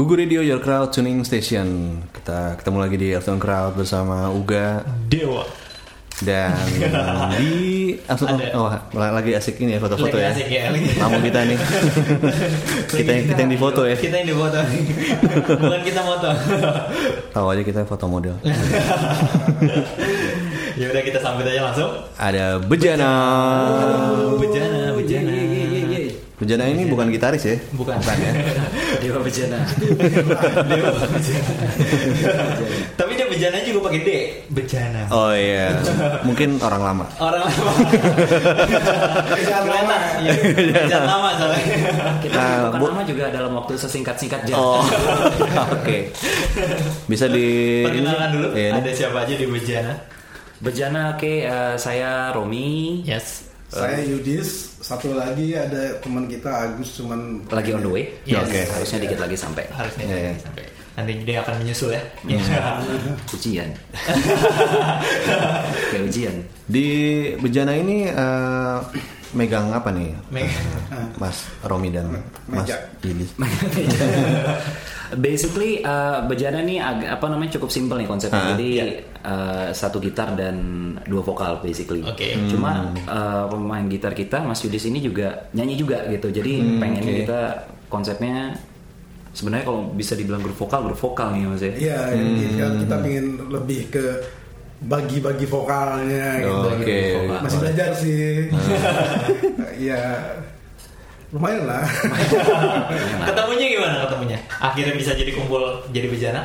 Gugu Radio Your Crowd Tuning Station. Kita ketemu lagi di Afternoon Crowd bersama Uga Dewa. dan di Afternoon oh, lagi asik ini ya foto-foto ya. asik ya. Tamu kita nih. kita yang kita yang difoto ya. Kita yang difoto. Bukan kita foto. Tahu aja kita foto model. ya udah kita sambut aja langsung. Ada. Bejana, bejana. Bejana ini bukan gitaris ya? Bukan. Bukan ya. Dewa Bejana. Dewa bejana. Tapi dia bejana juga pakai D. Bejana. Oh iya. Mungkin orang lama. Orang lama. Kelihatan. Iya. Bejana lama soalnya. Kita Nah, bukan Bu- nama juga dalam waktu sesingkat-singkat jam. Oh. Oke. Bisa di Perkenalkan dulu. Ini. Ada siapa aja di bejana? Bejana, oke, eh, saya Romi. Yes. Saya Yudis, satu lagi ada teman kita Agus cuman Lagi on the way. Yes. Oke. Harusnya dikit lagi sampai. Harusnya Iya, iya. sampai. Nanti dia akan menyusul ya. Ujian. Kayak ujian. Di Bejana ini eh, megang apa nih? Meg- Mas Romi dan Mas Meja. Basically eh, Bejana nih ag- apa namanya cukup simpel nih konsepnya. Ah, Jadi iya. eh, satu gitar dan dua vokal basically. Oke. Cuma eh, pemain gitar kita Mas Yudis ini juga nyanyi juga gitu. Jadi pengennya oke. kita konsepnya sebenarnya kalau bisa dibilang grup vokal grup vokal nih Mas ya. Iya, kita, kita pengen lebih ke bagi-bagi vokalnya gitu. Oh, Oke. Masih belajar sih. Iya. Lumayan lah. Ketemunya gimana ketemunya? Akhirnya bisa jadi kumpul jadi bejana?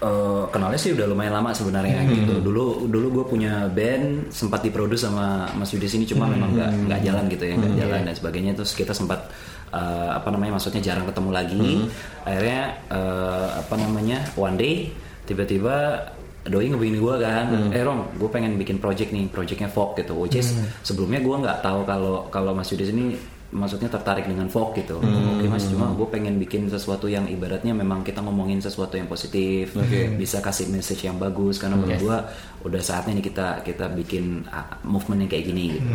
Eh, kenalnya sih udah lumayan lama sebenarnya gitu. Dulu dulu gue punya band sempat diproduksi sama Mas Yudis ini cuma memang nggak nggak jalan gitu ya nggak jalan dan sebagainya terus kita sempat eh, apa namanya maksudnya jarang ketemu lagi. Akhirnya eh, apa namanya one day tiba-tiba doi ngehubungin gue kan, eh Rom, gue pengen bikin project nih, projectnya folk gitu. Which is sebelumnya gue nggak tahu kalau kalau Mas Yudis ini maksudnya tertarik dengan folk gitu. Oke mas, cuma gue pengen bikin sesuatu yang ibaratnya memang kita ngomongin sesuatu yang positif, bisa kasih message yang bagus karena menurut gue udah saatnya nih kita kita bikin movement yang kayak gini gitu.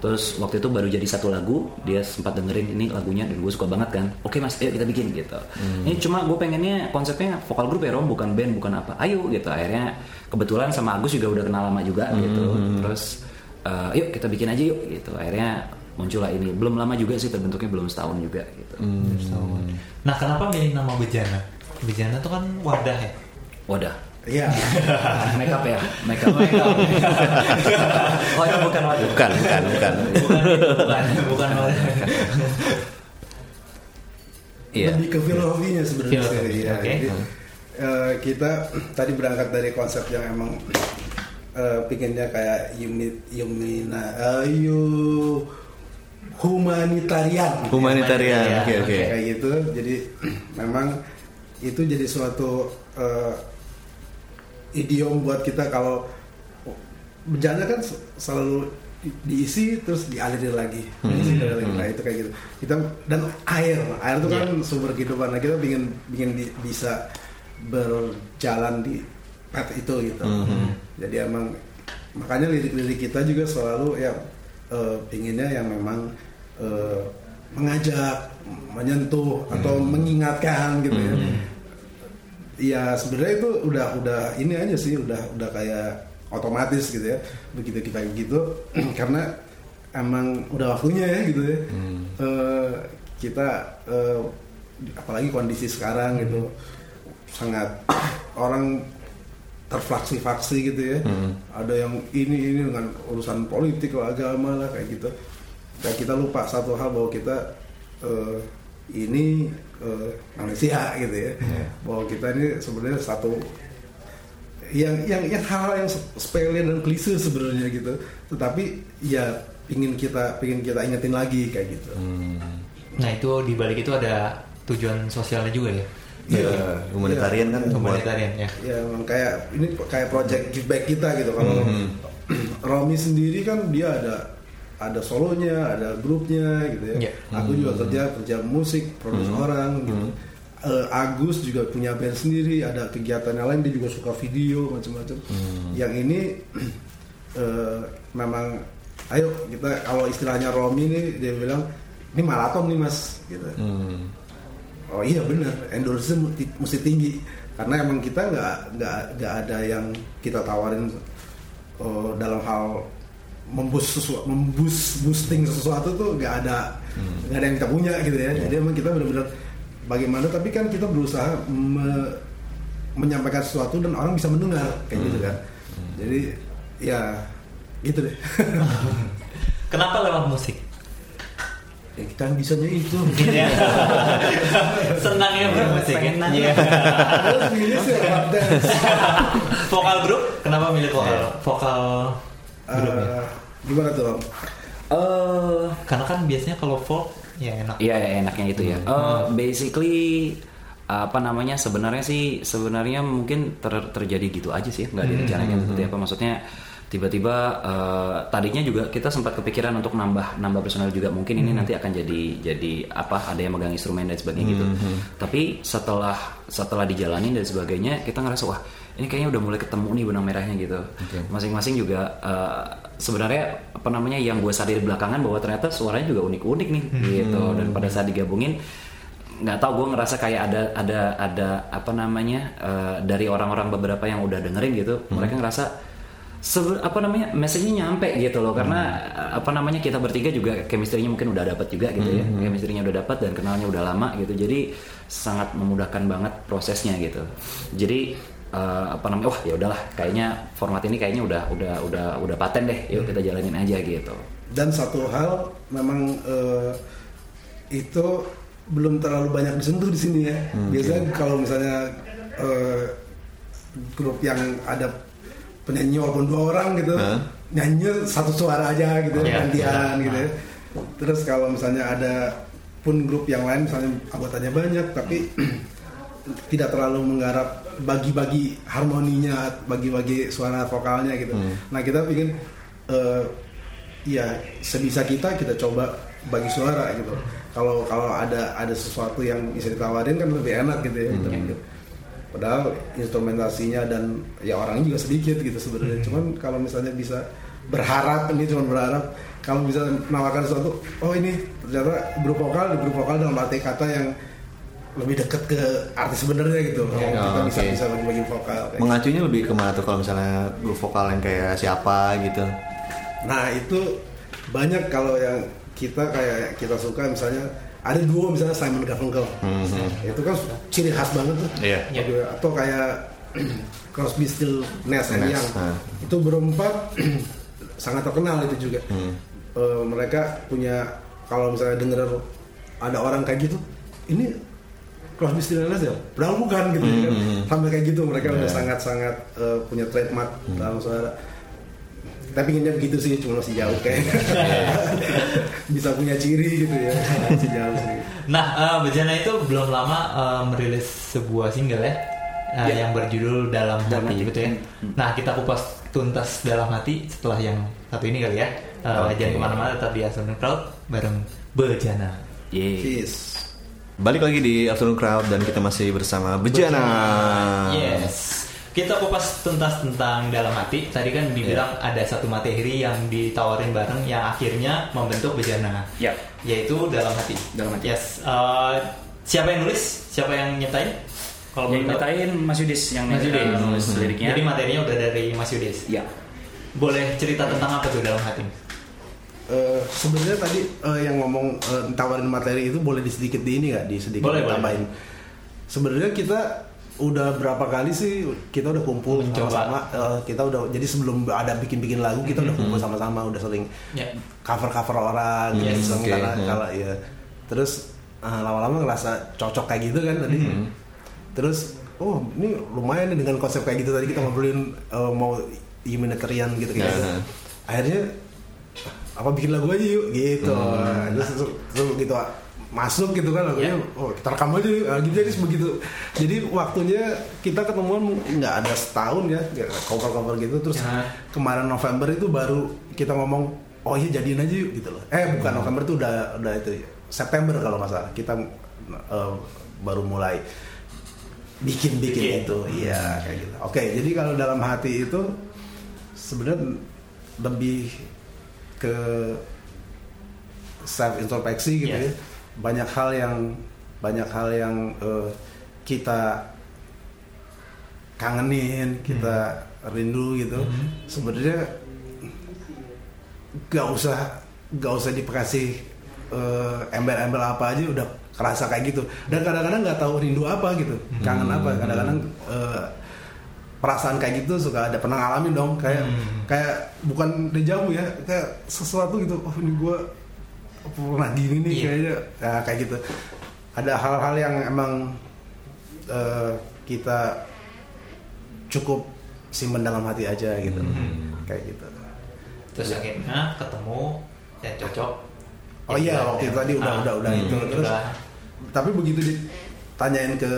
Terus waktu itu baru jadi satu lagu, dia sempat dengerin ini lagunya dan gue suka banget kan. Oke mas, ayo kita bikin gitu. Ini cuma gue pengennya konsepnya vokal grup ya Rom, bukan band, bukan apa. Ayo gitu. Akhirnya kebetulan sama Agus juga udah kenal lama juga gitu. Terus eh, yuk kita bikin aja yuk gitu. Akhirnya muncullah ini belum lama juga sih terbentuknya belum setahun juga gitu Nah kenapa milih nama bejana? Bejana tuh kan wadah ya. wadah Iya. make up ya make up oh itu bukan wadah Bukan, bukan, bukan. Bukan itu, bukan, bukan wadah. Iya. Lebih ke filosofinya sebenarnya. Filosofi, Iya, oke. jadi, eh, kita tadi berangkat dari konsep yang emang eh, pinginnya kayak unit Yumina eh, yu humanitarian. Humanitarian. Oke, oke. kayak gitu jadi memang itu jadi suatu eh, idiom buat kita kalau bencana kan selalu di- diisi terus dialirin lagi diisi dan dialirin. nah itu kayak gitu kita dan air air itu kan sumber kehidupan nah kita ingin ingin di- bisa berjalan di path itu gitu jadi emang makanya lirik-lirik kita juga selalu ya eh, pinginnya yang memang eh, mengajak menyentuh atau mengingatkan gitu ya. Ya sebenarnya itu udah udah ini aja sih udah udah kayak otomatis gitu ya. Begitu kita gitu. Karena emang udah waktunya ya gitu ya. Eh, kita eh, apalagi kondisi sekarang gitu sangat orang terflaksi-faksi gitu ya. Ada yang ini ini dengan urusan politik lah agama lah kayak gitu dan kita lupa satu hal bahwa kita eh, ini eh, manusia gitu ya. Bahwa kita ini sebenarnya satu yang yang yang hal yang sepele dan klise sebenarnya gitu. Tetapi ya pingin kita pingin kita ingetin lagi kayak gitu. Nah itu di balik itu ada tujuan sosialnya juga ya. Ya, humanitarian kan buat Humanitarian ya. ya kayak ini kayak project give back kita gitu. Kalau Romi sendiri kan dia ada ada solonya ada grupnya gitu ya. Iya. aku juga kerja kerja musik produksi orang gitu. Eh, Agus juga punya band sendiri ada kegiatan yang lain dia juga suka video macam-macam. Yang ini eh, memang ayo kita kalau istilahnya Romi nih dia bilang ini maraton nih mas gitu. Hmm. oh iya bener. Endorse mesti, mesti tinggi. Karena emang kita nggak nggak nggak ada yang kita tawarin uh, dalam hal membus sesuatu membus boosting sesuatu tuh nggak ada nggak ada yang kita punya gitu ya jadi emang kita benar-benar bagaimana tapi kan kita berusaha me- menyampaikan sesuatu dan orang bisa mendengar kayak gitu kan jadi ya gitu deh Kenapa lewat musik? ya, kita kan bisanya itu Iya. Senangnya bermusik ya. Iya. terus ini sih lewat dance. Vokal grup, kenapa milih vokal? Vokal grupnya? Eh, gimana tuh Om? Eh, Karena kan biasanya kalau folk ya enak. Iya ya, enaknya itu ya. Eh, basically apa namanya sebenarnya sih sebenarnya mungkin ter- terjadi gitu aja sih nggak direncanakan seperti apa maksudnya tiba-tiba eh, tadinya juga kita sempat kepikiran untuk nambah nambah personal juga. Mungkin ini nanti akan jadi jadi apa ada yang megang instrumen dan sebagainya gitu. Tapi setelah setelah dijalanin dan sebagainya kita ngerasa wah ini kayaknya udah mulai ketemu nih benang merahnya gitu. Masing-masing juga eh, sebenarnya apa namanya yang gue sadari belakangan bahwa ternyata suaranya juga unik-unik nih gitu. Dan pada saat digabungin nggak tahu gue ngerasa kayak ada ada ada apa namanya eh, dari orang-orang beberapa yang udah dengerin gitu mereka ngerasa sebe- apa namanya message-nya nyampe gitu loh. Karena eh, apa namanya kita bertiga juga chemistry-nya mungkin udah dapat juga gitu ya. Chemistry-nya udah dapat dan kenalnya udah lama gitu. Jadi sangat memudahkan banget prosesnya gitu. Jadi eh, apa namanya wah ya udahlah kayaknya format ini kayaknya udah udah udah udah paten deh. Yuk kita jalanin aja gitu. Dan satu hal memang eh, itu belum terlalu banyak disentuh di sini ya. Biasanya kalau misalnya eh, grup yang ada penyanyi walaupun dua orang gitu, Hah? nyanyi satu suara aja gitu, Iya, gantian iya. gitu. ya. Terus kalau misalnya ada pun grup yang lain misalnya anggotanya banyak tapi tidak terlalu menggarap bagi-bagi harmoninya, bagi-bagi suara vokalnya gitu. Nah kita ingin eh, ya sebisa kita kita coba bagi suara gitu. Kalau kalau ada ada sesuatu yang bisa ditawarin kan lebih enak gitu ya. gitu. Padahal instrumentasinya dan ya orangnya juga sedikit gitu sebenarnya. Cuman kalau misalnya bisa berharap ini cuma berharap kalau bisa menawarkan sesuatu, oh ini ternyata grup vokal, di grup vokal dalam arti kata yang lebih dekat ke artis sebenarnya gitu. Kalau Oh, kita bisa oke. bisa bagi-bagi vokal. kayak Mengacunya lebih ke mana tuh kalau misalnya grup vokal yang kayak siapa gitu? Nah itu banyak kalau yang kita kayak kita suka misalnya ada duo misalnya Simon Garfunkel. Mhm. itu kan ciri khas banget tuh. Iya. Gitu. atau kayak Crosby, Still, Nash and Nash, Young itu berempat sangat terkenal itu juga. Eh, mereka punya kalau misalnya denger ada orang kayak gitu ini Crosby, Still, Nash ya? Padahal bukan gitu ya kan. sampai kayak gitu mereka udah sangat-sangat eh, punya trademark dalam suara tapi inginnya begitu sih cuma masih jauh kayak bisa punya ciri gitu ya masih jauh sih Nah, eh, Bejana itu belum lama eh, merilis sebuah single ya, eh, yang berjudul Dalam Dalam Hati Hati. gitu ya. Nah, kita kupas tuntas dalam hati setelah yang satu ini kali ya. Eh, Oke. Jangan ke mana-mana, tetap di Afternoon Crowd bareng Bejana. Yeay. Cheers. Balik lagi di Afternoon Crowd dan kita masih bersama Bejana. Yes. Kita kupas tuntas tentang dalam hati. Tadi kan dibilang ada satu materi yang ditawarin bareng yang akhirnya membentuk Bejana. Ya. Yaitu dalam hati. Dalam Hati. Yes. Eh, siapa yang nulis? Siapa yang nyiptain? Kalau yang nyetain Mas Yudis yang Mas Yudis. eh, nulis liriknya Jadi materinya udah dari Mas Yudis. ya Boleh cerita tentang apa tuh dalam hati? Eh, sebenarnya tadi eh, yang ngomong eh, tawarin materi itu boleh di sedikit di ini nggak di sedikit Boleh, boleh. tambahin. Sebenarnya kita udah berapa kali sih kita udah kumpul sama-sama eh, kita udah jadi sebelum ada bikin-bikin lagu kita udah kumpul sama-sama udah sering Ya. cover-cover orang Yes. gitu Oke, karena ya. kalau ya terus eh, lama-lama ngerasa cocok kayak gitu kan tadi. Terus oh ini lumayan nih dengan konsep kayak gitu tadi kita ngobrolin eh, mau humanitarian gitu gitu Ya. akhirnya apa bikin lagu aja yuk? Gitu. Terus, terus, terus gitu masuk gitu kan lagunya. Oh kita rekam aja yuk. Ah, gitu jadi begitu jadi waktunya kita ketemuan nggak ada setahun ya cover cover gitu. Terus Ya. kemarin November itu baru kita ngomong oh iya jadiin aja yuk gitu loh. Eh bukan November itu udah udah itu September kalau nggak salah. Kita eh, baru mulai bikin bikin. Bikin. itu. Iya kayak gitu. Oke jadi kalau dalam hati itu sebenarnya lebih ke self introspeksi gitu Yes. ya banyak hal yang banyak hal yang eh, kita kangenin kita rindu gitu. Sebenarnya gak usah gak usah dikasih eh, embel-embel apa aja udah kerasa kayak gitu. Dan kadang-kadang nggak tahu rindu apa gitu kangen apa. Kadang-kadang eh, perasaan kayak gitu suka ada pernah ngalamin dong. Kayak kayak bukan dejavu ya kayak sesuatu gitu. Oh ini gue pernah gini nih Iya. kayaknya ya, kayak gitu ada hal-hal yang emang eh, kita cukup simpen dalam hati aja gitu kayak gitu terus akhirnya ketemu yang cocok oh iya waktu itu tadi udah Ah, udah udah hmm, itu terus udah tapi begitu ditanyain ke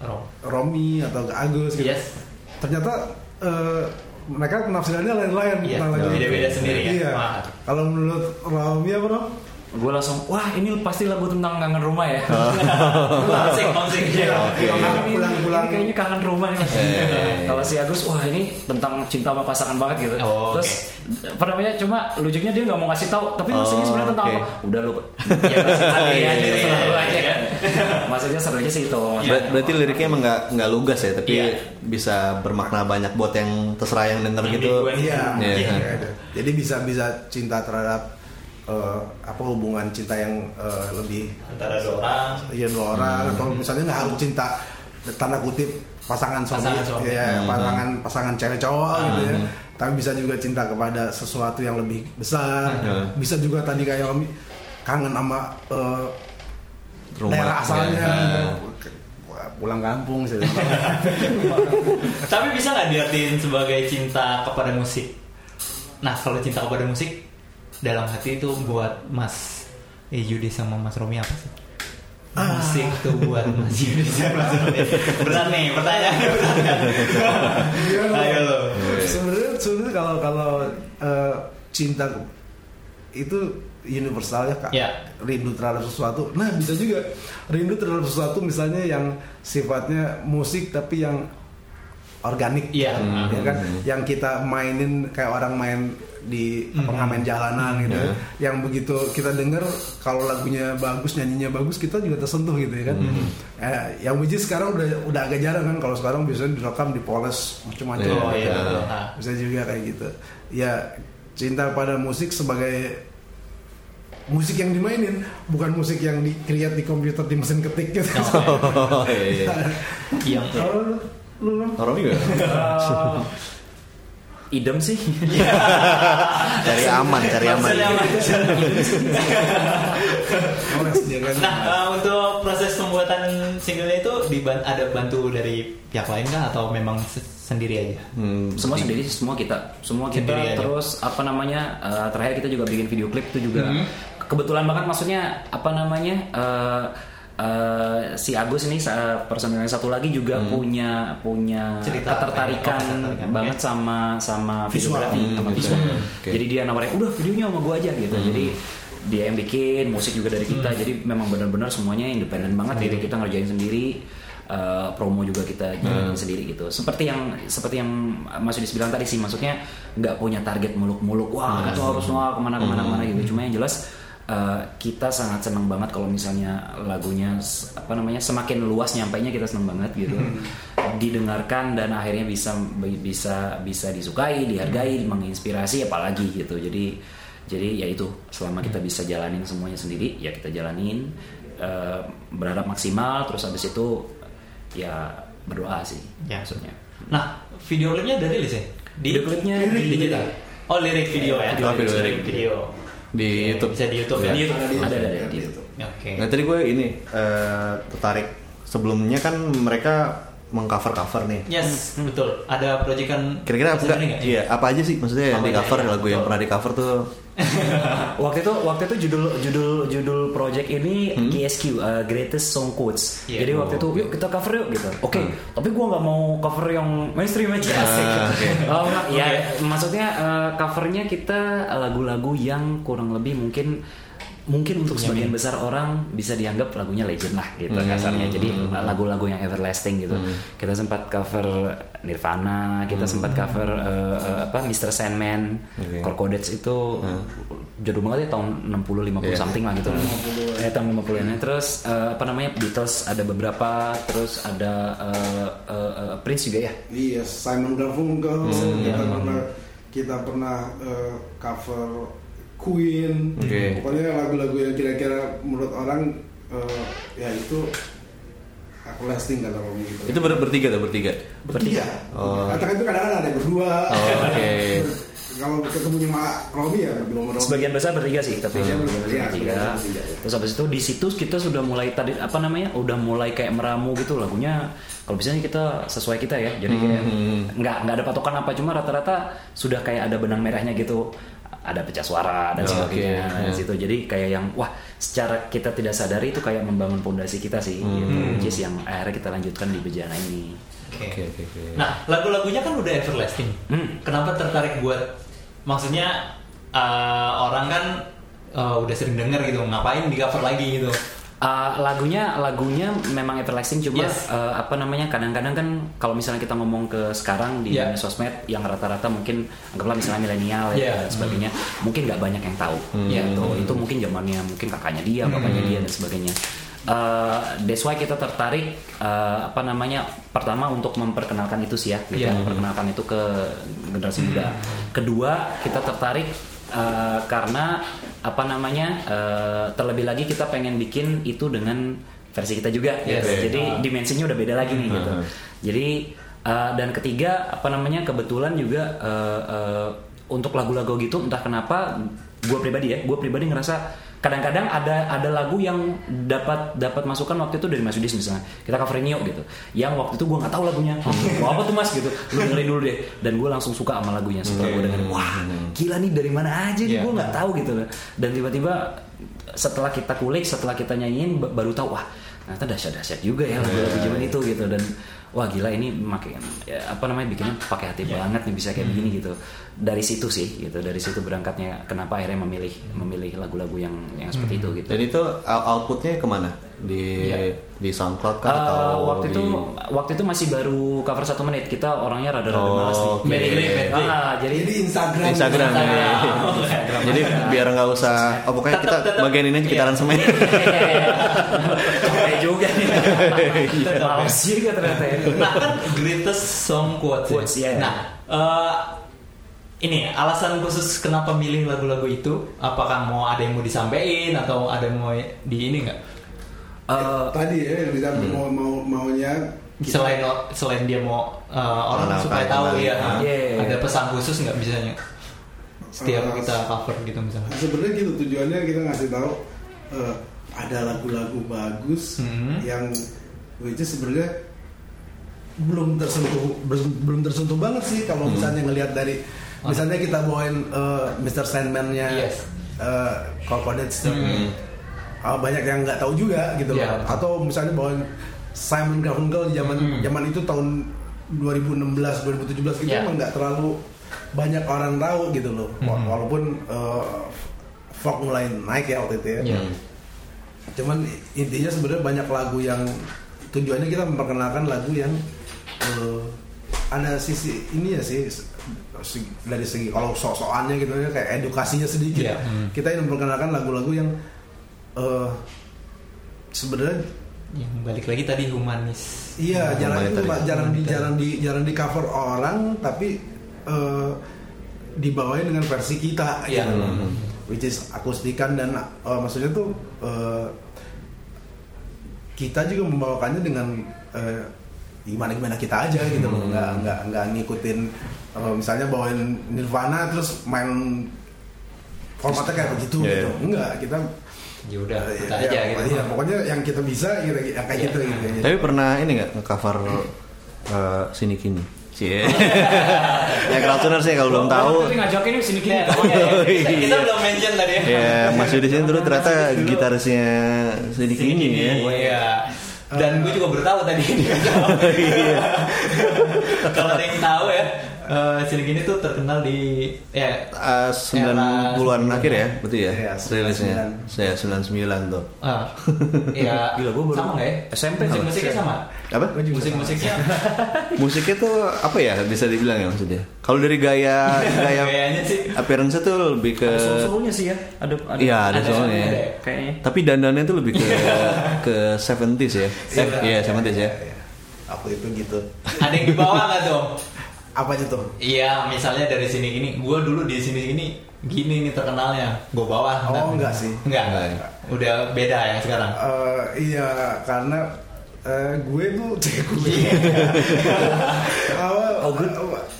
Rom. Romi atau ke Agus gitu Yes. ternyata eh, mereka penafsirannya lain-lain Iya, tentang lagu itu. beda-beda sendiri ya. Iya. Kalau menurut Romi apa Rom? Gue langsung wah ini pasti lagu tentang kangen rumah ya Homesick, homesick. Iya. Pulang- Ini- pulang-pulang. ini kayaknya kangen rumah nih Mas. kalau si Agus wah ini tentang cinta sama pasangan banget gitu Oh, terus apa namanya cuma lucunya dia nggak mau ngasih tahu tapi Oh, maksudnya sebenarnya tentang oke. apa udah lu ya Iya, aja iya, selalu iya. aja kan maksudnya serunya sih itu Ber- berarti liriknya emang nggak nggak lugas ya, tapi Iya. bisa bermakna banyak buat yang terserah yang denger gitu. Iya. Iya. Iya. Jadi bisa bisa cinta terhadap eh, apa hubungan cinta yang eh, lebih Antara dua orang. ya dua orang atau misalnya nggak harus cinta tanda kutip pasangan suami, Pasangan suami. ya Hmm. pasangan pasangan cewek cowok gitu ya tapi bisa juga cinta kepada sesuatu yang lebih besar Hmm. bisa juga tadi kayak Omi kangen sama eh, Rumah. daerah asalnya Ya. pulang kampung sih Tapi bisa nggak diartiin sebagai cinta kepada musik? Nah, kalau cinta kepada musik dalam hati itu buat Mas eh, Yudi sama Mas Romi apa sih? Musik tuh buat Mas Yudi sama Mas Romi. Berat nih pertanyaannya berat kan? Ayo lo. sebenarnya sebenarnya kalau kalau eh, cinta itu universal ya kak Ya. rindu terhadap sesuatu nah bisa juga rindu terhadap sesuatu misalnya yang sifatnya musik tapi yang organik Iya. ya kan yang kita mainin kayak orang main di Hmm. pengamen jalanan gitu ya. Ya. yang begitu kita dengar kalau lagunya bagus nyanyinya bagus kita juga tersentuh gitu ya kan Hmm. Eh, yang which sekarang udah udah agak jarang kan kalau sekarang biasanya direkam dipoles macam-macam Iya, Oh iya. iya. betul. Nah, bisa juga kayak gitu ya cinta pada musik sebagai musik yang dimainin bukan musik yang di create di komputer di mesin ketik gitu Oh, iya, iya. Yang kalau lu, lu Eh, idem sih cari aman, cari aman. Nah, eh, untuk proses pembuatan singlenya itu diban- ada bantu dari pihak lain kah atau memang se- sendiri aja? Hmm, semua sendiri sih, semua kita semua kita Sendiri aja. terus apa namanya eh, terakhir kita juga bikin video klip itu juga Mhm. kebetulan banget maksudnya apa namanya eh, eh, si Agus ini sa- personil yang satu lagi juga punya punya Cerita ketertarikan apa ya? Oh, ketertarikan, banget oke. sama sama Visual. videografi sama Hmm, visual. Oke. jadi dia nawarin udah videonya sama gua aja gitu. Jadi dia yang bikin musik juga dari kita. Jadi memang benar-benar semuanya independen banget. Gitu kita ngerjain sendiri eh, promo juga kita jalanin sendiri gitu. Seperti yang seperti yang Mas Yudis bilang tadi sih maksudnya nggak punya target muluk-muluk wah itu harus wah ke mana ke mana ke mana gitu cuma yang jelas eh, kita sangat senang banget kalau misalnya lagunya apa namanya semakin luas nyampainya kita senang banget gitu didengarkan dan akhirnya bisa bisa bisa disukai dihargai menginspirasi apalagi gitu jadi jadi ya itu selama kita bisa jalanin semuanya sendiri ya kita jalanin eh, berharap maksimal terus habis itu ya berdoa sih Ya. maksudnya Nah, video klipnya udah rilis ya? Di Video klipnya di. Oh, lirik video ya? Video, video, lirik video. video. Di YouTube. Bisa di YouTube ya? Di YouTube. Ada di Ada, YouTube, ada, ada di YouTube. Oke. Nah tadi gue ini eh, tertarik sebelumnya kan mereka mengcover cover nih. Yes, betul. Ada proyekan Kira-kira apa enggak? Iya, apa aja sih maksudnya yang di cover iya, lagu yang pernah di cover tuh waktu itu waktu itu judul judul judul project ini GSQ uh, Greatest Song Quotes. Iya. Jadi waktu itu yuk kita cover yuk gitu. Oke, tapi gua nggak mau cover yang mainstream aja. Asik. Ah, oke. Oh, enggak, ya maksudnya uh, covernya kita lagu-lagu yang kurang lebih mungkin mungkin untuk sebagian besar orang bisa dianggap lagunya legend lah gitu Hmm. kasarnya. Jadi lagu-lagu yang everlasting gitu. Kita sempat cover Nirvana, kita sempat cover eh, eh, apa Mr. Sandman, Oke. Corcodets itu jadul banget ya tahun 60 50 Iya. something lah gitu. Eh tahun 50-an. Terus eh, apa namanya Beatles ada beberapa, terus ada eh, eh, eh, Prince juga ya. Iya, Simon Garfunkel, Hmm, kita iya. pernah kita pernah eh, cover Queen, Oke. pokoknya lagu-lagu yang kira-kira menurut orang eh, ya itu everlasting kata orang gitu. Itu ber bertiga tuh bertiga. bertiga. Oh. Katakan itu kadang-kadang ada yang berdua. Oh, oke. Kalau ketemu sama Romi ya berdua sama Romi. Sebagian besar bertiga sih, tapi sebagian bertiga. bertiga. Terus habis itu di situ kita sudah mulai tadi apa namanya? Udah mulai kayak meramu gitu lagunya. Kalau biasanya kita sesuai kita ya. Jadi kayak nggak nggak ada patokan apa cuma rata-rata sudah kayak ada benang merahnya gitu. Ada pecah suara dan Oh, sebagainya oke. di Ya. situ. Jadi kayak yang wah secara kita tidak sadari itu kayak membangun fondasi kita sih. Gitu. Which is yang akhirnya kita lanjutkan di bejana ini. Oke. Oke oke oke. Nah, lagu-lagunya kan udah everlasting. Hmm. Kenapa tertarik buat maksudnya eh, orang kan eh, udah sering denger gitu, ngapain di cover lagi gitu. Uh, lagunya lagunya memang everlasting cuma Yes. uh, apa namanya kadang-kadang kan kalau misalnya kita ngomong ke sekarang di Yeah. sosmed yang rata-rata mungkin anggaplah misalnya milenial ya Yeah. dan sebagainya mungkin nggak banyak yang tahu ya itu itu mungkin zamannya mungkin kakaknya dia bapaknya dia dan sebagainya Uh, that's why kita tertarik uh, apa namanya pertama untuk memperkenalkan itu sih ya gitu, Yeah. memperkenalkan itu ke generasi muda kedua kita tertarik uh, karena apa namanya uh, terlebih lagi kita pengen bikin itu dengan versi kita juga Yes. gitu. jadi Ah. dimensinya udah beda lagi nih gitu Hmm. jadi uh, dan ketiga apa namanya kebetulan juga uh, uh, untuk lagu-lagu gitu entah kenapa gue pribadi ya gue pribadi ngerasa kadang-kadang ada ada lagu yang dapat dapat masukan waktu itu dari Mas Yudis misalnya. Kita coverin yuk gitu. Yang waktu itu gue nggak tahu lagunya. Mau apa tuh mas? Gitu. Lu dengerin dulu deh. Dan gue langsung suka sama lagunya setelah gue dengerin. Wah gila nih dari mana aja nih? Iya. gue nggak tahu gitu dan tiba-tiba setelah kita kulik setelah kita nyanyiin ba- baru tahu wah ternyata dahsyat-dahsyat juga ya lagu-lagu zaman itu gitu. Dan wah gila ini makin ya, apa namanya bikinnya pakai hati banget nih bisa kayak begini gitu. Dari situ sih gitu. Dari situ berangkatnya kenapa akhirnya memilih memilih lagu-lagu yang yang seperti itu gitu. Dan itu out- outputnya ke mana? Di Iya. di SoundCloud kan Uh, atau waktu di... itu waktu itu masih baru cover satu menit kita orangnya rada-rada Oh, malas nih oke. Medley, medley. Ah, jadi Jadi Instagram. Instagram, ya. Instagram. Jadi biar nggak usah. Oh pokoknya kita Tetep, tetep. bagian ini aja kita Iya. aransemen. capek juga nih Tetep, males juga ternyata ya Nah kan greatest song quotes. ya. Quotes, iya. Nah, eh, ini alasan khusus kenapa milih lagu-lagu itu? Apakah mau ada yang mau disampaikan atau ada yang mau di ini nggak? Eh, Tadi ya yang kita mau mau maunya kita- Selain selain dia mau eh, orang Mengenalkan supaya tahu ya, Ah. Iya. ada pesan khusus nggak misalnya? Setiap Eh, kita cover gitu misalnya. sebenarnya gitu tujuannya kita ngasih tahu eh, ada lagu-lagu bagus Hmm. yang which is sebenarnya belum tersentuh belum, belum tersentuh banget sih kalau misalnya ngelihat dari misalnya kita bawain eh, Mr. Sandman-nya Yes. eh, Corcodets Hmm. Ah, banyak yang nggak tahu juga gitu loh Iya. atau misalnya bawain Simon Garfunkel di zaman Hmm. zaman itu tahun 2016 2017 gitu Iya. emang nggak terlalu banyak orang tahu gitu loh Hmm. walaupun eh, folk mulai naik ya waktu itu ya Iya. cuman intinya sebenarnya banyak lagu yang tujuannya kita memperkenalkan lagu yang eh, ada sisi ini ya sih dari segi kalau sok-sokannya gitu ya kayak edukasinya sedikit Iya. Hmm. kita ingin memperkenalkan lagu-lagu yang eh, sebenarnya Yang balik lagi tadi humanis. iya Hmm, jarang Pak, jarang di jarang di jarang di cover orang tapi eh, dibawain dengan versi kita Iya. gitu. which is akustikan dan eh, maksudnya tuh eh, kita juga membawakannya dengan eh, gimana gimana kita aja gitu loh nggak nggak nggak ngikutin eh, misalnya bawain Nirvana terus main formatnya kayak begitu Iya, gitu iya. enggak kita Ya udah, eh, kita ya, aja gitu. iya, pokoknya yang kita bisa kita yang kayak Iya. gitu gitu Tapi pernah ini nggak nge-cover eh, sini kini? Cie. ya crowdtuner sih kalau belum tahu. Tapi ngajakin sini Iya, kini kita, kita belum mention tadi ya. Ya Mas Yudi sini dulu ternyata gitarisnya sini kini ya. Iya. Dan gue juga baru tahu tadi ini. Iya. Kalau ada yang tahu ya, eh, sini gini tuh terkenal di ya Eh, 90-an Era- akhir ya, betul ya? Iya, Rilisnya. Saya 99 tuh. ah, ya Gila, gua baru- sama nggak ya? SMP musik musiknya sama. Apa? Musik musiknya Musiknya tuh apa ya bisa dibilang ya maksudnya? Kalau dari gaya gaya Gayanya sih. appearance tuh lebih ke Solo-solonya sih ya. Ada ada. Iya, ada ada- soalnya. ada. Kayaknya. Tapi dandannya tuh lebih ke ke 70s ya. Iya, 70s ya. Aku itu gitu. Ada yang di bawah nggak tuh? Apa aja tuh? Iya, misalnya dari sini gini, gue dulu di sini gini, gini nih terkenalnya, gue bawah. Oh, Nah, enggak sih. Enggak, Enggak ya? udah beda ya sekarang. Eh, iya, karena eh, gue tuh cek gue. Iya. Awal,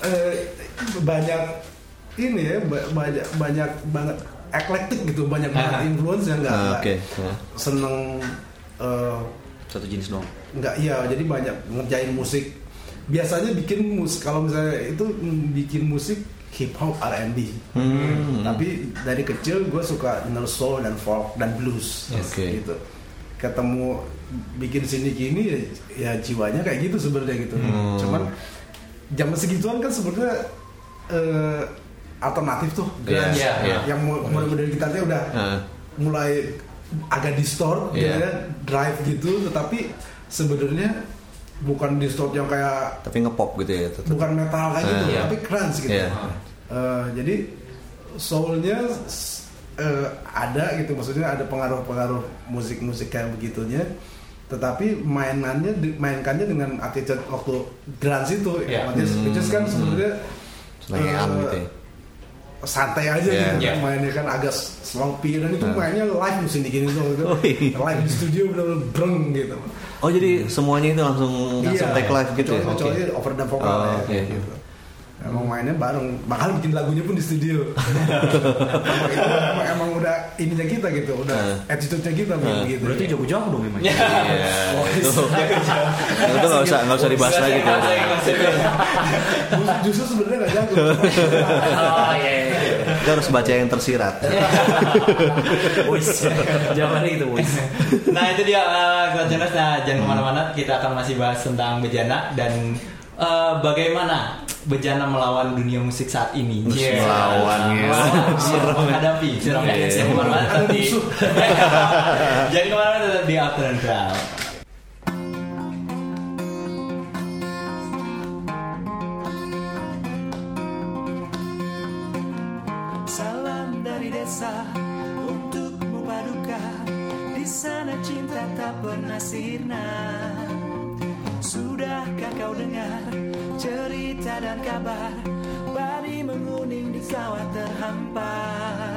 eh, banyak ini ya, ba- banyak banyak banget eklektik gitu, banyak banget Ah. influence yang nggak Ah, nggak oke. Ya. seneng eh, Satu jenis doang. nggak iya jadi banyak ngerjain musik biasanya bikin musik kalau misalnya itu bikin musik hip hop R&B Hmm. tapi dari kecil gue suka denger soul dan folk dan blues Yes. Oke. gitu ketemu bikin sini gini ya, ya jiwanya kayak gitu sebenarnya gitu Hmm. cuman zaman segituan kan sebenarnya eh, alternatif tuh Iya, grunge. iya, iya. yang mu- model-model gitarnya udah Ah. mulai agak distort Iya. gitu ya, drive gitu tetapi sebenarnya bukan distort yang kayak Tapi ngepop gitu ya. tetap. bukan metal kayak gitu Iya. tapi grunge gitu Iya. Eh, jadi soulnya eh, ada gitu maksudnya ada pengaruh-pengaruh musik-musik kayak begitunya tetapi mainannya mainkannya dengan attitude waktu grunge itu Iya. which is- which is kan sebenarnya Selengean eh, gitu ya. santai aja Iya. gitu Iya. mainnya kan agak sloppy dan itu Nah. mainnya live musim gini tuh gitu. Oh, iya. live di studio benar-benar breng gitu Oh jadi semuanya itu langsung langsung take live gitu ya? kecuali, Oke. kecuali overdub vokal Oh, ya, oke. kayak gitu. Emang mainnya bareng, bakal bikin lagunya pun di studio. emang, itu, emang, udah ininya kita gitu, udah attitude-nya kita Uh. gitu. Berarti jago-jago dong memang. Ya. Iya. Itu itu nggak usah nggak usah dibahas lagi tuh. Justru sebenarnya nggak jago. Oh iya. Kita harus baca yang tersirat. Wis. Jawabannya gitu, wis. Nah itu dia uh, Kelas Nah jangan ke mana-mana Kita akan masih bahas tentang bejana Dan uh, bagaimana bejana melawan dunia musik saat ini Yeah. melawan, ya. Melawan, Serem ya. Menghadapi Serem Iya. Jangan ke mana-mana tetap di Musuh. Jangan ke mana-mana tetap di Afternoon Crowd tak pernah sirna. Sudahkah kau dengar cerita dan kabar? Padi menguning di sawah terhampar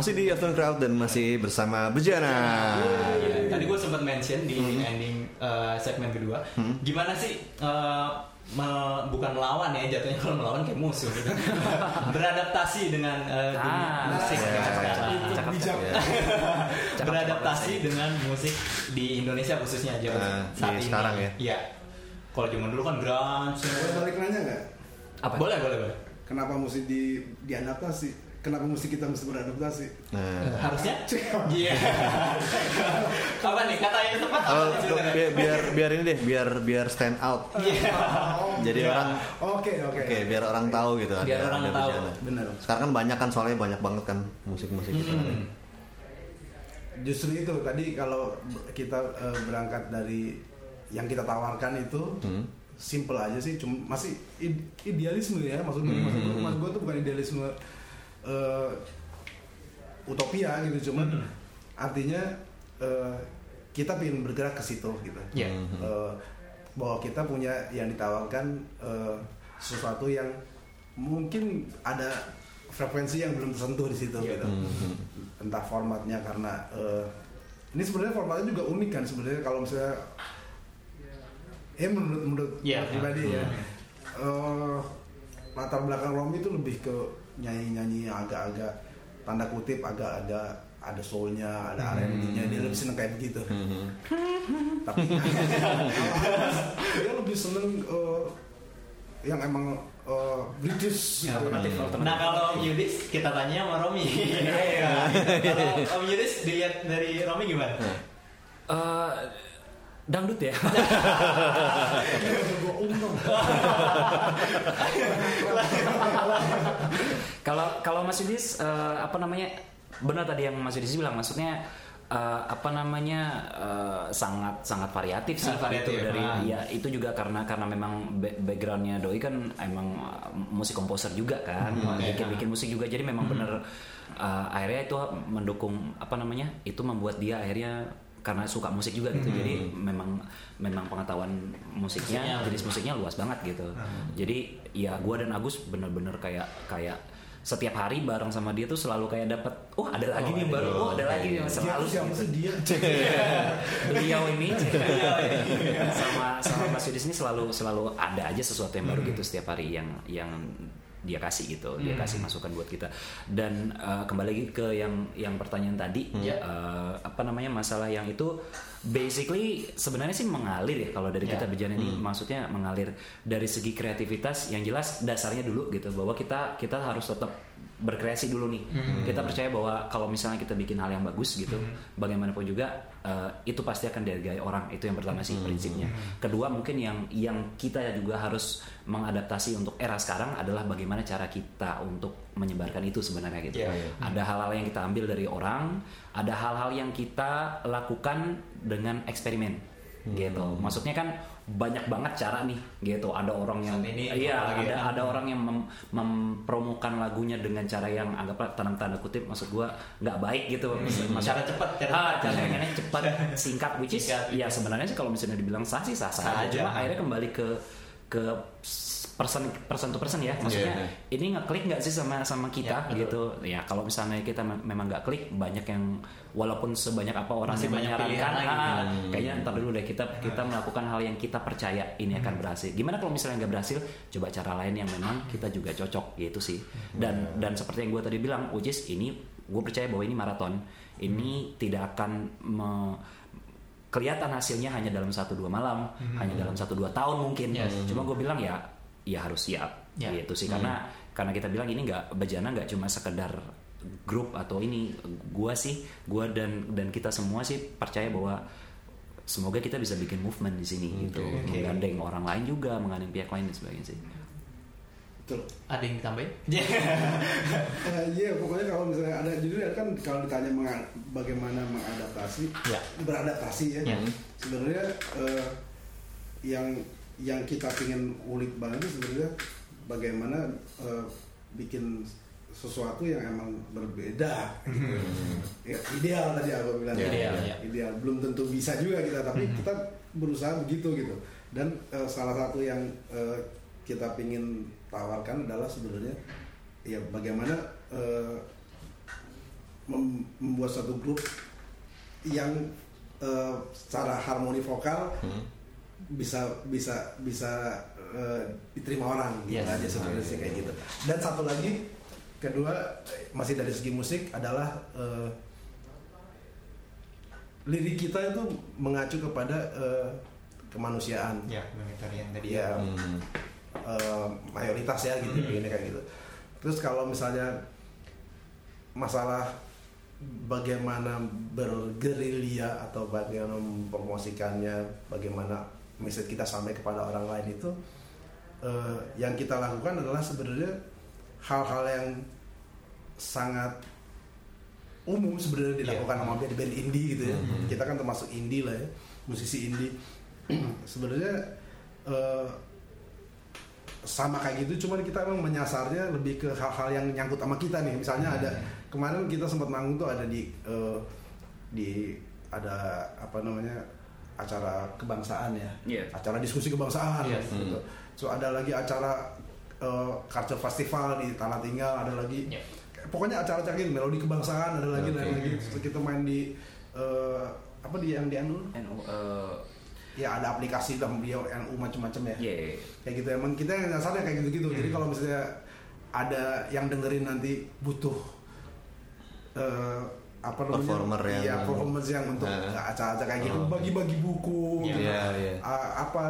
Masih di Afternoon Crowd dan masih bersama Bejana. Iya, Tadi gue sempat mention di ending uh, segmen kedua, gimana sih uh, me- bukan melawan ya jatuhnya kalau melawan kayak musuh gitu. beradaptasi dengan uh, dunia Ah, musik iya, zaman iya, sekarang. iya. Cakep, cakep. beradaptasi dengan musik di Indonesia khususnya zaman Nah, saat di ini. sekarang ya? Iya. Kalau zaman dulu kan grunge. Boleh balik nanya nggak? Apa? Boleh, boleh, boleh. Kenapa mesti di diadaptasi? Kenapa mesti kita mesti beradaptasi? Nah, Harusnya? Iya. Apa nih kata yang tepat? oh, biar, biar biar ini deh, biar biar stand out. Iya. Jadi Iya. orang Oke oke. Oke, biar orang tahu gitu. Biar orang tahu. Bejana. Bener. Sekarang kan banyak kan soalnya banyak banget kan musik-musik gitu. Hmm. Justru itu tadi kalau kita eh, berangkat dari yang kita tawarkan itu Hmm. simple aja sih, cuma masih id- idealisme ya maksud gue. Maksud gue, maksud gue tuh bukan idealisme eh, utopia gitu, cuman artinya eh, kita ingin bergerak ke situ gitu. Iya. Eh, bahwa kita punya yang ditawarkan eh, sesuatu yang mungkin ada frekuensi yang belum tersentuh di situ Iya. gitu. Entah formatnya karena eh, ini sebenarnya formatnya juga unik kan sebenarnya kalau misalnya eh menurut menurut Iya. pribadi ya eh, latar belakang Romi itu lebih ke nyanyi-nyanyi agak-agak tanda kutip agak-agak ada soulnya, ada R&B-nya, dia lebih seneng kayak begitu. Tapi dia lebih seneng eh, yang emang eh, British. gitu. Alternatif, alternatif. Nah kalau Yudis kita tanya sama Romi. Iya. kalau Om Yudis dilihat dari Romi gimana? Eh, dangdut ya. Kalau kalau Mas Yudis eh, apa namanya benar tadi yang Mas Yudis bilang maksudnya eh, apa namanya eh, sangat sangat variatif sih Sangat variatif, itu dari ah. ya itu juga karena karena memang ba- backgroundnya Doi kan emang musik komposer juga kan Hmm, bikin bikin musik juga jadi memang bener eh, akhirnya itu mendukung apa namanya itu membuat dia akhirnya karena suka musik juga gitu. Jadi memang memang pengetahuan musiknya jenis musiknya luas banget gitu. Jadi ya gua dan Agus bener-bener kayak kayak setiap hari bareng sama dia tuh selalu kayak dapat oh ada lagi nih yang baru oh ada lagi nih selalu siapa gitu. dia? beliau ini. Sama sama Mas Yudis ini selalu selalu ada aja sesuatu yang baru gitu setiap hari yang yang dia kasih gitu dia kasih masukan buat kita. Dan eh, kembali lagi ke yang yang pertanyaan tadi Ya. eh, apa namanya masalah yang itu basically sebenarnya sih mengalir ya kalau dari Ya. kita berjalan ini. Maksudnya mengalir dari segi kreativitas yang jelas dasarnya dulu gitu bahwa kita kita harus tetap berkreasi dulu nih. Kita percaya bahwa kalau misalnya kita bikin hal yang bagus gitu bagaimanapun juga eh, itu pasti akan dihargai orang. Itu yang pertama sih prinsipnya. Kedua mungkin yang yang kita juga harus mengadaptasi untuk era sekarang adalah bagaimana cara kita untuk menyebarkan itu sebenarnya gitu. Iya, iya. ada hal-hal yang kita ambil dari orang ada hal-hal yang kita lakukan dengan eksperimen gitu. Maksudnya kan banyak banget cara nih gitu ada orang yang ini iya ada kan. ada orang yang mem- mempromokan lagunya dengan cara yang anggaplah tanda tanda kutip maksud gua nggak baik gitu Maksud- Hmm. Cara cepat, cara ah, cara pengennya cepat singkat which is Singkat. ya sebenarnya sih kalau misalnya dibilang sah sih sah sah aja. cuma akhirnya kembali ke ke person person to person ya. Maksudnya Iya, ini ngeklik nggak sih sama sama kita Ya, betul. gitu. Ya kalau misalnya kita me- memang nggak klik banyak yang walaupun sebanyak apa orang Masih yang banyak menyarankan ah, kayaknya ntar dulu deh kita kita melakukan hal yang kita percaya ini akan berhasil. Gimana kalau misalnya nggak berhasil? Coba cara lain yang memang kita juga cocok gitu sih. Dan dan seperti yang gue tadi bilang which is ini gue percaya bahwa ini maraton. Ini tidak akan me- kelihatan hasilnya hanya dalam satu dua malam, hanya dalam satu dua tahun mungkin. Yes. Cuma gue bilang ya, ya harus siap Ya. gitu sih karena karena kita bilang ini nggak bejana nggak cuma sekedar grup atau ini gua sih gua dan dan kita semua sih percaya bahwa semoga kita bisa bikin movement di sini gitu oke. menggandeng orang lain juga menggandeng pihak lain dan sebagainya sih Betul. Ada yang ditambahin? Eh, Iya, pokoknya kalau misalnya ada jadi kan kalau ditanya menga- bagaimana mengadaptasi, Ya. beradaptasi ya. Ya. Sebenarnya eh, yang yang kita ingin ulik banget sebenarnya bagaimana eh, bikin sesuatu yang emang berbeda. Gitu. Ya, ideal tadi aku bilang. Ya, Ideal, ya. Ideal. Belum tentu bisa juga kita, tapi Mhm. kita berusaha begitu gitu. Dan eh, salah satu yang eh, kita ingin tawarkan adalah sebenarnya ya bagaimana eh, mem- membuat satu grup yang eh, secara harmoni vokal Hmm. Bisa bisa bisa eh, diterima orang gitu Yes. aja sebenarnya sih kayak gitu. Dan satu lagi kedua masih dari segi musik adalah eh, lirik kita itu mengacu kepada eh, kemanusiaan. ya, humanitarian tadi Ya, Hmm. eh, mayoritas ya gitu Hmm. ini kayak gitu. Terus kalau misalnya masalah bagaimana bergerilya atau bagaimana mempromosikannya, bagaimana message kita sampai kepada orang lain itu eh, yang kita lakukan adalah sebenarnya hal-hal yang sangat umum sebenarnya dilakukan Iya. sama band-band indie gitu ya. Mhm. Kita kan termasuk indie lah ya, musisi indie. sebenarnya eh, sama kayak gitu, cuman kita emang menyasarnya lebih ke hal-hal yang nyangkut sama kita nih. Misalnya ada kemarin kita sempat manggung tuh ada di eh, di ada apa namanya acara kebangsaan ya, Iya. acara diskusi kebangsaan. Yes. Gitu. So ada lagi acara culture festival di Tanah Tinggal, ada lagi Iya. pokoknya acara-acara melodi kebangsaan ada lagi Oke. ada lagi. Kita main di eh, apa di yang di anu NU eh, ya ada aplikasi dalam dia NU macam-macam ya yeah. kayak gitu emang kita yang dasarnya kayak gitu-gitu jadi Hmm. kalau misalnya ada yang dengerin nanti butuh eh, apa namanya Performer yang- iya, performance yang untuk Nah. acara-acara kayak gitu Oh. bagi-bagi buku Iya. gitu. Iya, iya. Ah, apa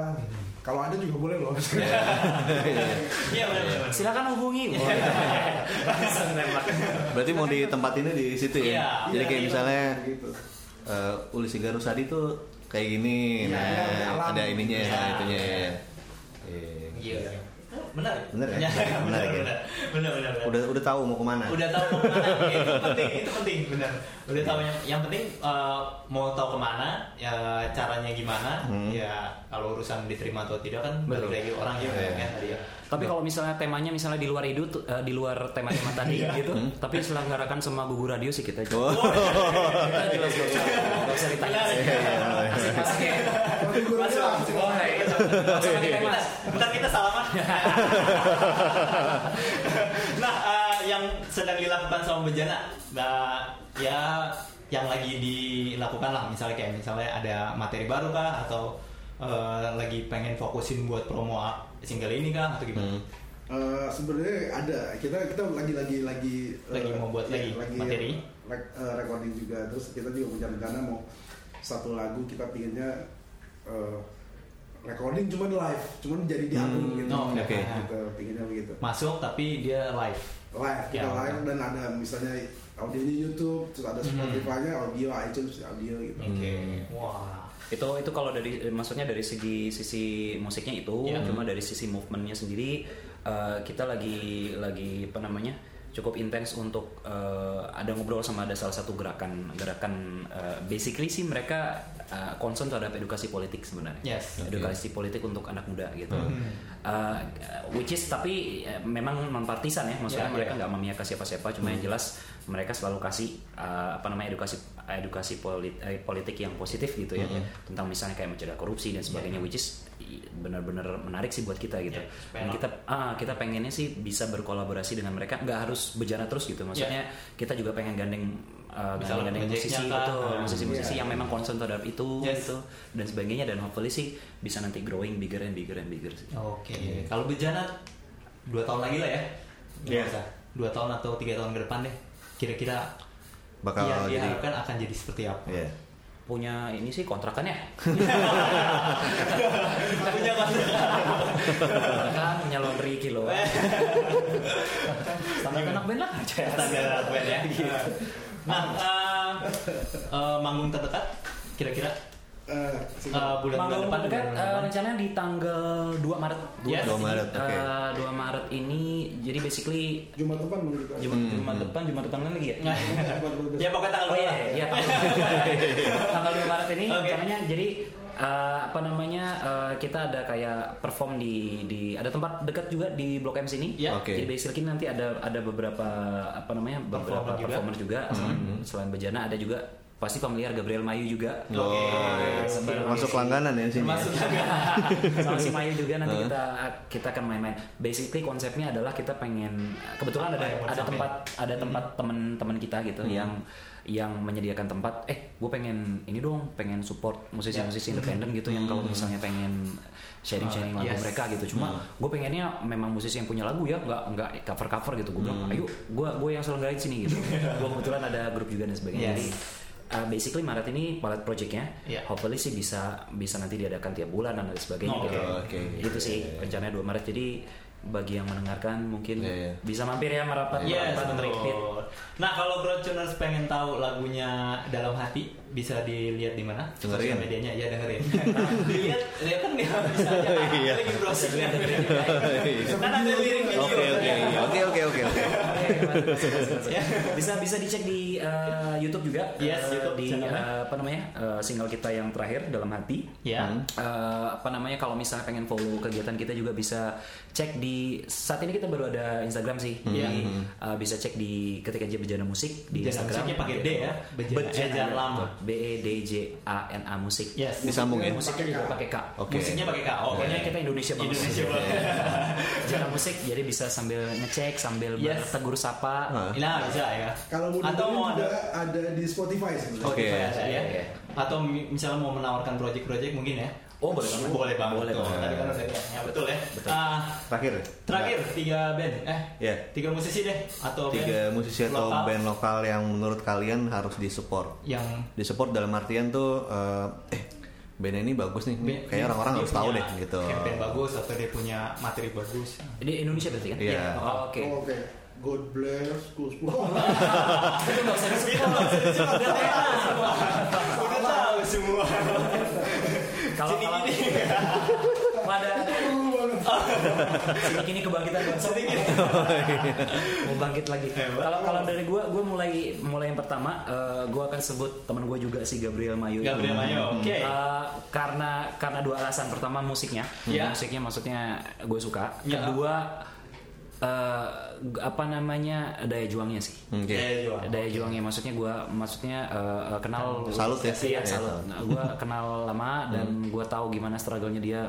kalau ada juga boleh loh Iya, benar-benar. silakan hubungi nembak Berarti mau di tempat ini di situ ya? Iya. Jadi kayak Iya. misalnya gitu uh, Uli Sigarusadi tuh kayak gini, Iya, nah iya, alam. ada ininya ya, Iya. itunya ya. Iya. Iya. Benar. Benar ya? Benar, Benar benar, ya? benar. Benar, benar, benar. Udah udah tahu mau ke mana? udah tahu mau ke mana itu penting itu penting benar udah tahu yang yang penting eh, mau tahu ke mana ya caranya gimana Hmm. ya kalau urusan diterima atau tidak kan balik lagi orang ya Iya. kan tadi ya Tapi kalau misalnya temanya misalnya di luar itu eh, di luar tema-tema tadi gitu, tapi selenggarakan sama gugu radio sih kita. Oh. kita jelas gak usah, ditanya. Benar. Ya. Aja kita mas. Bentar kita salaman. nah, eh, yang sedang dilakukan sama Bejana, nah, ya yang lagi dilakukan lah, misalnya kayak misalnya ada materi baru kah atau eh, lagi pengen fokusin buat promo single ini kah atau gimana? Hmm. Eh, sebenarnya ada kita kita lagi lagi lagi Lagi eh, mau buat iya, lagi materi? rek- eh, recording juga terus kita juga punya rencana mau satu lagu kita pinginnya eh, recording cuman live cuman jadi di album Hmm, gitu oh, oke. gitu pinginnya begitu Masuk tapi dia live. live kita Ya, live dan ada misalnya audionya YouTube terus ada Hmm. Spotify-nya audio iTunes audio gitu Oke. Wah. itu itu kalau dari eh, maksudnya dari segi sisi musiknya itu Iya. cuma dari sisi movementnya sendiri eh, kita lagi lagi apa namanya cukup intens untuk eh, ada ngobrol sama ada salah satu gerakan gerakan eh, basically sih mereka eh, concern terhadap edukasi politik sebenarnya. Yes. edukasi politik untuk anak muda gitu. Hmm. Eh, which is tapi eh, memang non partisan ya. Maksudnya Ya, mereka nggak memihak ke siapa-siapa cuma yang jelas mereka selalu kasih eh, apa namanya edukasi edukasi polit- eh, politik yang positif gitu ya. Mhm. tentang misalnya kayak mencegah korupsi dan sebagainya which is benar-benar menarik sih buat kita gitu. Supaya dan kita ah kita pengennya sih bisa berkolaborasi dengan mereka nggak harus berjalan terus gitu. Maksudnya kita juga pengen gandeng uh, Misalnya gandeng, gandeng proyeknya musisi betul Ah. musisi-musisi Iya. yang memang concern terhadap itu Yes. gitu dan sebagainya dan hopefully sih bisa nanti growing bigger and bigger and bigger sih. Oke. Kalau Bejana dua tahun lagi lah ya. Iya. usah. Dua tahun atau tiga tahun ke depan deh. Kira-kira Bakal yang jadi- diharapkan akan jadi seperti apa? Iya. punya ini sih kontrakan ya. Punya kontrakan. kan punya laundry kilo. Standar anak band lah. Standar anak band ya. Nah, eh, eh, manggung terdekat kira-kira Eh, eh, bulan Manggung depan terdekat bulan eh, depan. rencananya di tanggal 2 Maret. Yes. 2 Maret, oke. Eh, 2 Maret ini jadi basically Jumat depan gitu. Jumat, Jumat depan, Jumat depan lagi ya? ya pokoknya tanggal Oh dua iya, lah. iya tanggal, tanggal 2 Maret ini Oke. rencananya jadi eh, apa namanya eh, kita ada kayak perform di di ada tempat dekat juga di Blok M sini. Ya. Oke. Jadi basically nanti ada ada beberapa apa namanya beberapa Performer juga. performer juga. Selain Bejana ada juga pasti familiar Gabriel Mayu juga. Oh, Eh, bareng masuk si- langganan ya sini. Termasuk sama si Mayu juga nanti kita kita akan main-main. Basically konsepnya adalah kita pengen kebetulan ada mau ada tempat ada tempat teman-teman kita gitu yang yang menyediakan tempat. Eh, gue pengen ini dong, pengen support musisi-musisi independen gitu yang kalau misalnya pengen sharing-sharing lagu Yes. mereka gitu. Cuma gue pengennya memang musisi yang punya lagu ya, nggak nggak cover-cover gitu. Gue bilang, ayo, gue gue yang selenggarain sini gitu. gue kebetulan ada grup juga dan sebagainya. Yes. Jadi uh, basically Maret ini pilot projectnya, Iya. hopefully sih bisa bisa nanti diadakan tiap bulan dan lain sebagainya Oh, gitu. oke. Itu sih rencananya 2 Maret. Jadi bagi yang mendengarkan mungkin Iya, iya. bisa mampir ya merapat Yes, merapat. Repeat. Nah, kalau Broadtuners pengen tahu lagunya dalam hati, bisa dilihat di mana? Dengerin. Sosial medianya, ya dengerin. dilihat, ya kan dia bisa aja. Iya. Lagi browsing. Kan ada lirik video. Oke oke oke oke oke masuk. bisa bisa dicek di uh, YouTube juga Yes, uh, YouTube di uh, apa namanya uh, single kita yang terakhir dalam hati Ya. Uh, apa namanya kalau misalnya pengen follow kegiatan kita juga bisa cek di saat ini kita baru ada Instagram sih Iya. jadi uh, bisa cek di ketika aja bejana musik di Bejana Instagram musiknya pakai D ya, Bejana Ejar Lama. B E D J A N A musik Yes. Disambung ya. musiknya juga pakai K Oke. Musiknya pakai K. Oh, Pokoknya kita Indonesia banget. Indonesia banget. Bejana musik jadi bisa sambil ngecek sambil Yes. bertegur sapa Hah. Nah, bisa ya. Kalau mau Atau mau ada ada di Spotify sebenarnya. Oke. ada ya. Iya. Atau mi- misalnya mau menawarkan project-project mungkin ya. Oh, boleh banget. Boleh banget. Boleh banget. Tadi kan udah ya, betul ya. Betul. Ah, Terakhir. terakhir tiga band eh Ya. tiga musisi deh atau Tiga band musisi atau lokal band lokal yang menurut kalian harus disupport. yang Disupport dalam artian tuh eh eh band ini bagus nih. band- Kayaknya orang-orang harus tahu deh gitu. campaign bagus atau dia punya materi bagus Di Indonesia berarti kan? Iya. Oh, Oke. Oh, Oke. God bless, Gus Itu nggak usah disebut. udah tahu semua Kalau kalau gini. ada ada sini kini kebangkitan bangsa. Gini. Mau bangkit lagi. Kalau kalau dari gue, gue mulai mulai yang pertama, eh, gue akan sebut teman gue juga si Gabriel Mayu. Gabriel Mayu, oke. Eh, karena karena dua alasan. Pertama musiknya, Ya. musiknya maksudnya gue suka. Ya. Kedua eh, apa namanya daya juangnya sih. Oke. Ya, jual. daya juangnya maksudnya gue maksudnya eh, eh, kenal Salut ya? iya Iya, salut nah, gue kenal lama dan gue tahu gimana struggle-nya dia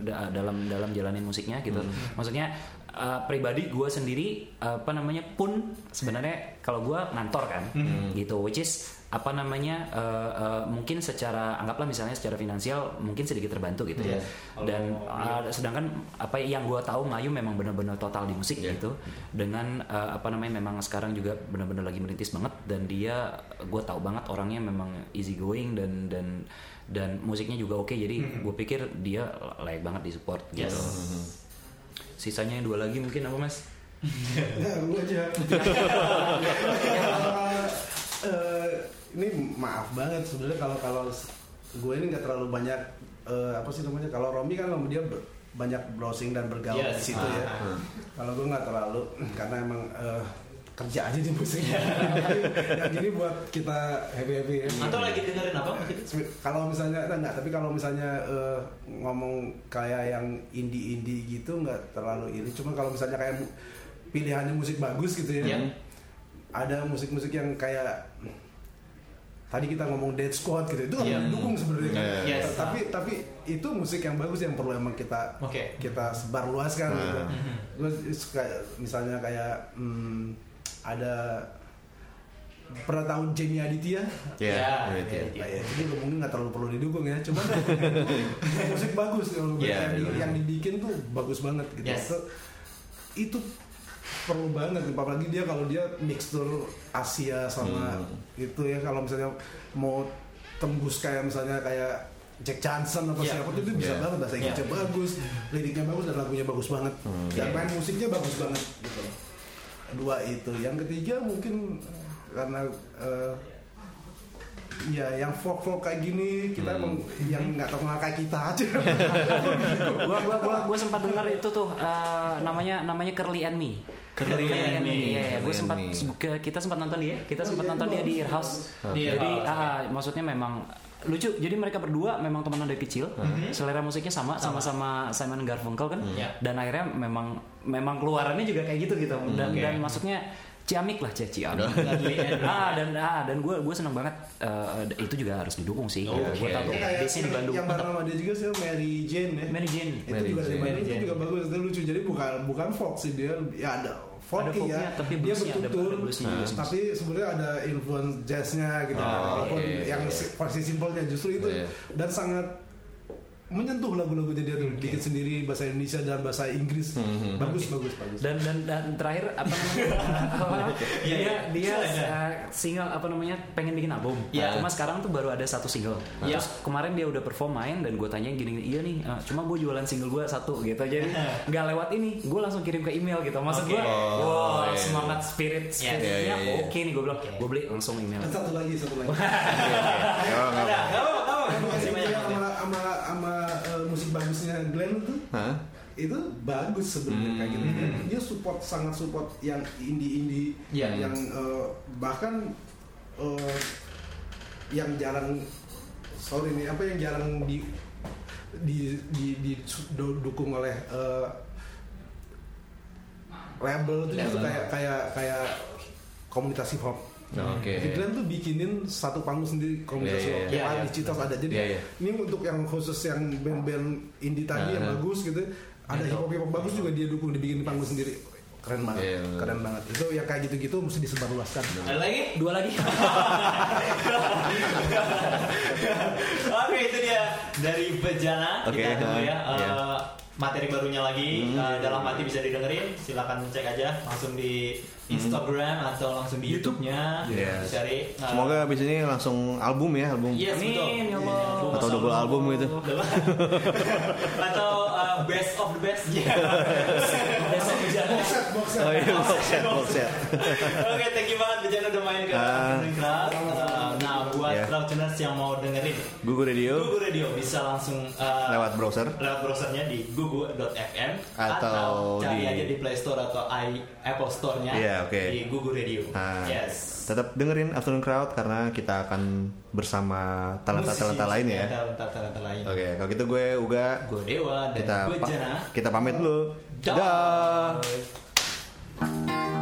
da- dalam dalam jalanin musiknya gitu maksudnya eh, pribadi gue sendiri apa namanya pun sebenarnya kalau gue ngantor kan gitu which is apa namanya eh, eh, mungkin secara anggaplah misalnya secara finansial mungkin sedikit terbantu gitu ya Yes. dan eh, sedangkan apa yang gue tahu Mayu memang benar-benar total di musik Yeah. gitu dengan eh, apa namanya memang sekarang juga benar-benar lagi merintis banget dan dia gue tahu banget orangnya memang easy going dan dan dan musiknya juga oke jadi gue pikir dia layak banget disupport Yes. gitu sisanya yang dua lagi mungkin apa mas Nah, gue aja. Eh, ini maaf banget sebenarnya kalau kalau gue ini nggak terlalu banyak eh, apa sih namanya kalau Romi kan dia ber- banyak browsing dan bergaul Yes. di situ ya. Ah. Kalau gue nggak terlalu karena emang eh, kerja aja di musik. Yang ini buat kita happy happy. atau lagi dengerin apa Kalau misalnya nah, nggak, tapi kalau misalnya eh, ngomong kayak yang indie indie gitu nggak terlalu ini. Cuma kalau misalnya kayak pilihannya musik bagus gitu ya. Iya. Ada musik-musik yang kayak tadi kita ngomong Dead Squad gitu itu Iya. dukung sebenarnya. kan. Iya, iya. Yes. Tapi tapi itu musik yang bagus yang perlu emang kita Oke. kita sebar luaskan gitu. Nah. Gue suka misalnya kayak hmm, ada pernah tahu Jamie Aditya? Ya, Ya, gitu ya. ya. Nah, ya, ini mungkin nggak terlalu perlu didukung ya, cuman musik bagus Iya, yang, iya. yang dibikin tuh bagus banget gitu. Yes. So, itu perlu banget, apalagi dia kalau dia mixture Asia sama Hmm. itu ya kalau misalnya mau tembus kayak misalnya kayak Jack Johnson apa Iya. siapa tuh itu bisa Iya. banget bahasa Inggrisnya Iya. bagus, liriknya bagus dan lagunya bagus banget. dan main musiknya bagus banget gitu. Dua itu. Yang ketiga mungkin eh, karena eh, ya yang folk folk kayak gini kita emang yang nggak tahu kayak kita aja. gua gua gua gua sempat dengar itu tuh eh, namanya namanya Curly and Me. Me. Iya, iya. Curly and sempat kita sempat nonton dia, kita sempat iya, nonton dia di bagus. Earhouse. Di Jadi ah, maksudnya memang lucu. Jadi mereka berdua memang teman dari kecil. Selera musiknya sama sama-sama Simon Garfunkel kan. Iya. Dan akhirnya memang memang keluarannya juga kayak gitu gitu. Dan Oke. dan maksudnya ciamik lah Cia ciamik. Ah dan ah dan gue gue seneng banget eh, itu juga harus didukung sih. Oh, Gue iya, tahu iya. di yang- Bandung. Yang bareng sama dia juga sih Mary Jane ya. Mary Jane. itu Mary juga dari Jane. Bandung Mary itu Jane. juga bagus itu lucu jadi bukan bukan folk sih dia ya ada folk Ada folknya, ya tapi dia bertutur ada sih. tapi sebenarnya ada influence jazznya gitu Oh, walaupun oke, yang oke. si- versi simpelnya justru itu Iya. dan sangat menyentuh lagu-lagunya dia tuh bikin sendiri bahasa Indonesia dan bahasa Inggris. Hmm, bagus bagus bagus. Dan dan dan terakhir apa namanya? Iya, dia dia uh, single apa namanya pengen bikin album. Iya. cuma sekarang tuh baru ada satu single. Iya. terus kemarin dia udah perform main dan gue tanya gini iya nih uh, cuma gue jualan single gue satu gitu. Jadi nggak lewat ini gue langsung kirim ke email gitu. Maksud Oke. gue Oh, wow iya. semangat spirit Iya. spiritnya Iya, iya, iya. oke nih gue bilang. Gue beli langsung email. Dan satu lagi satu lagi. Oh, Ada, apa-apa. nggak apa-apa, nggak apa-apa. Makasih Masih banyak. sama sama sama eh, musik bagusnya Hah? itu bagus sebenarnya kayak gitu dia support sangat support yang indie indie Iya. yang eh, bahkan eh, yang jarang sorry nih apa yang jarang di di di, didukung oleh eh, label itu kayak kayak kayak komunitas hip hop Oke. Di Glenn tuh bikinin satu panggung sendiri komunitas Iya, iya, hop. iya. Yang Iya, di Citos ada. Jadi Iya, iya. ini untuk yang khusus yang band-band indie tadi yang Aha. bagus gitu. Ada hip hop hip hop bagus juga dia dukung dibikin panggung sendiri. Keren banget. Iya, bener. Keren banget. Itu yang kayak gitu-gitu mesti disebarluaskan. Ada lagi? dua lagi Oke itu dia dari Bejana Oke, kita tunggu ya uh, iya. Materi barunya lagi Hmm. eh, dalam hati bisa didengerin silakan cek aja langsung di Instagram atau langsung di YouTube-nya Yes. cari eh, Semoga abis ini langsung album ya, album. Yes, Amin, betul. ya Allah. Atau double album gitu. atau eh, best of the best ya. best of Bejana. Box set. Oh iya, box set, box set. Oke, thank you banget Bejana udah main ke Ah. Afternoon Crowd. Crowdtuners yang mau dengerin Gugu Radio Gugu Radio bisa langsung eh, lewat browser. lewat browsernya di gugu.fm Atau cari di- aja di Play Store atau i Apple Store-nya Iya, oke. di Gugu Radio. Nah, yes. Tetap dengerin Afternoon Crowd karena kita akan bersama talenta-talenta lain ya. Talenta-talenta lain. Oke, kalau gitu gue Uga Gue Dewa dan kita gue pa- Jana. kita pamit dulu. Dah. Dah. Kunang-kunang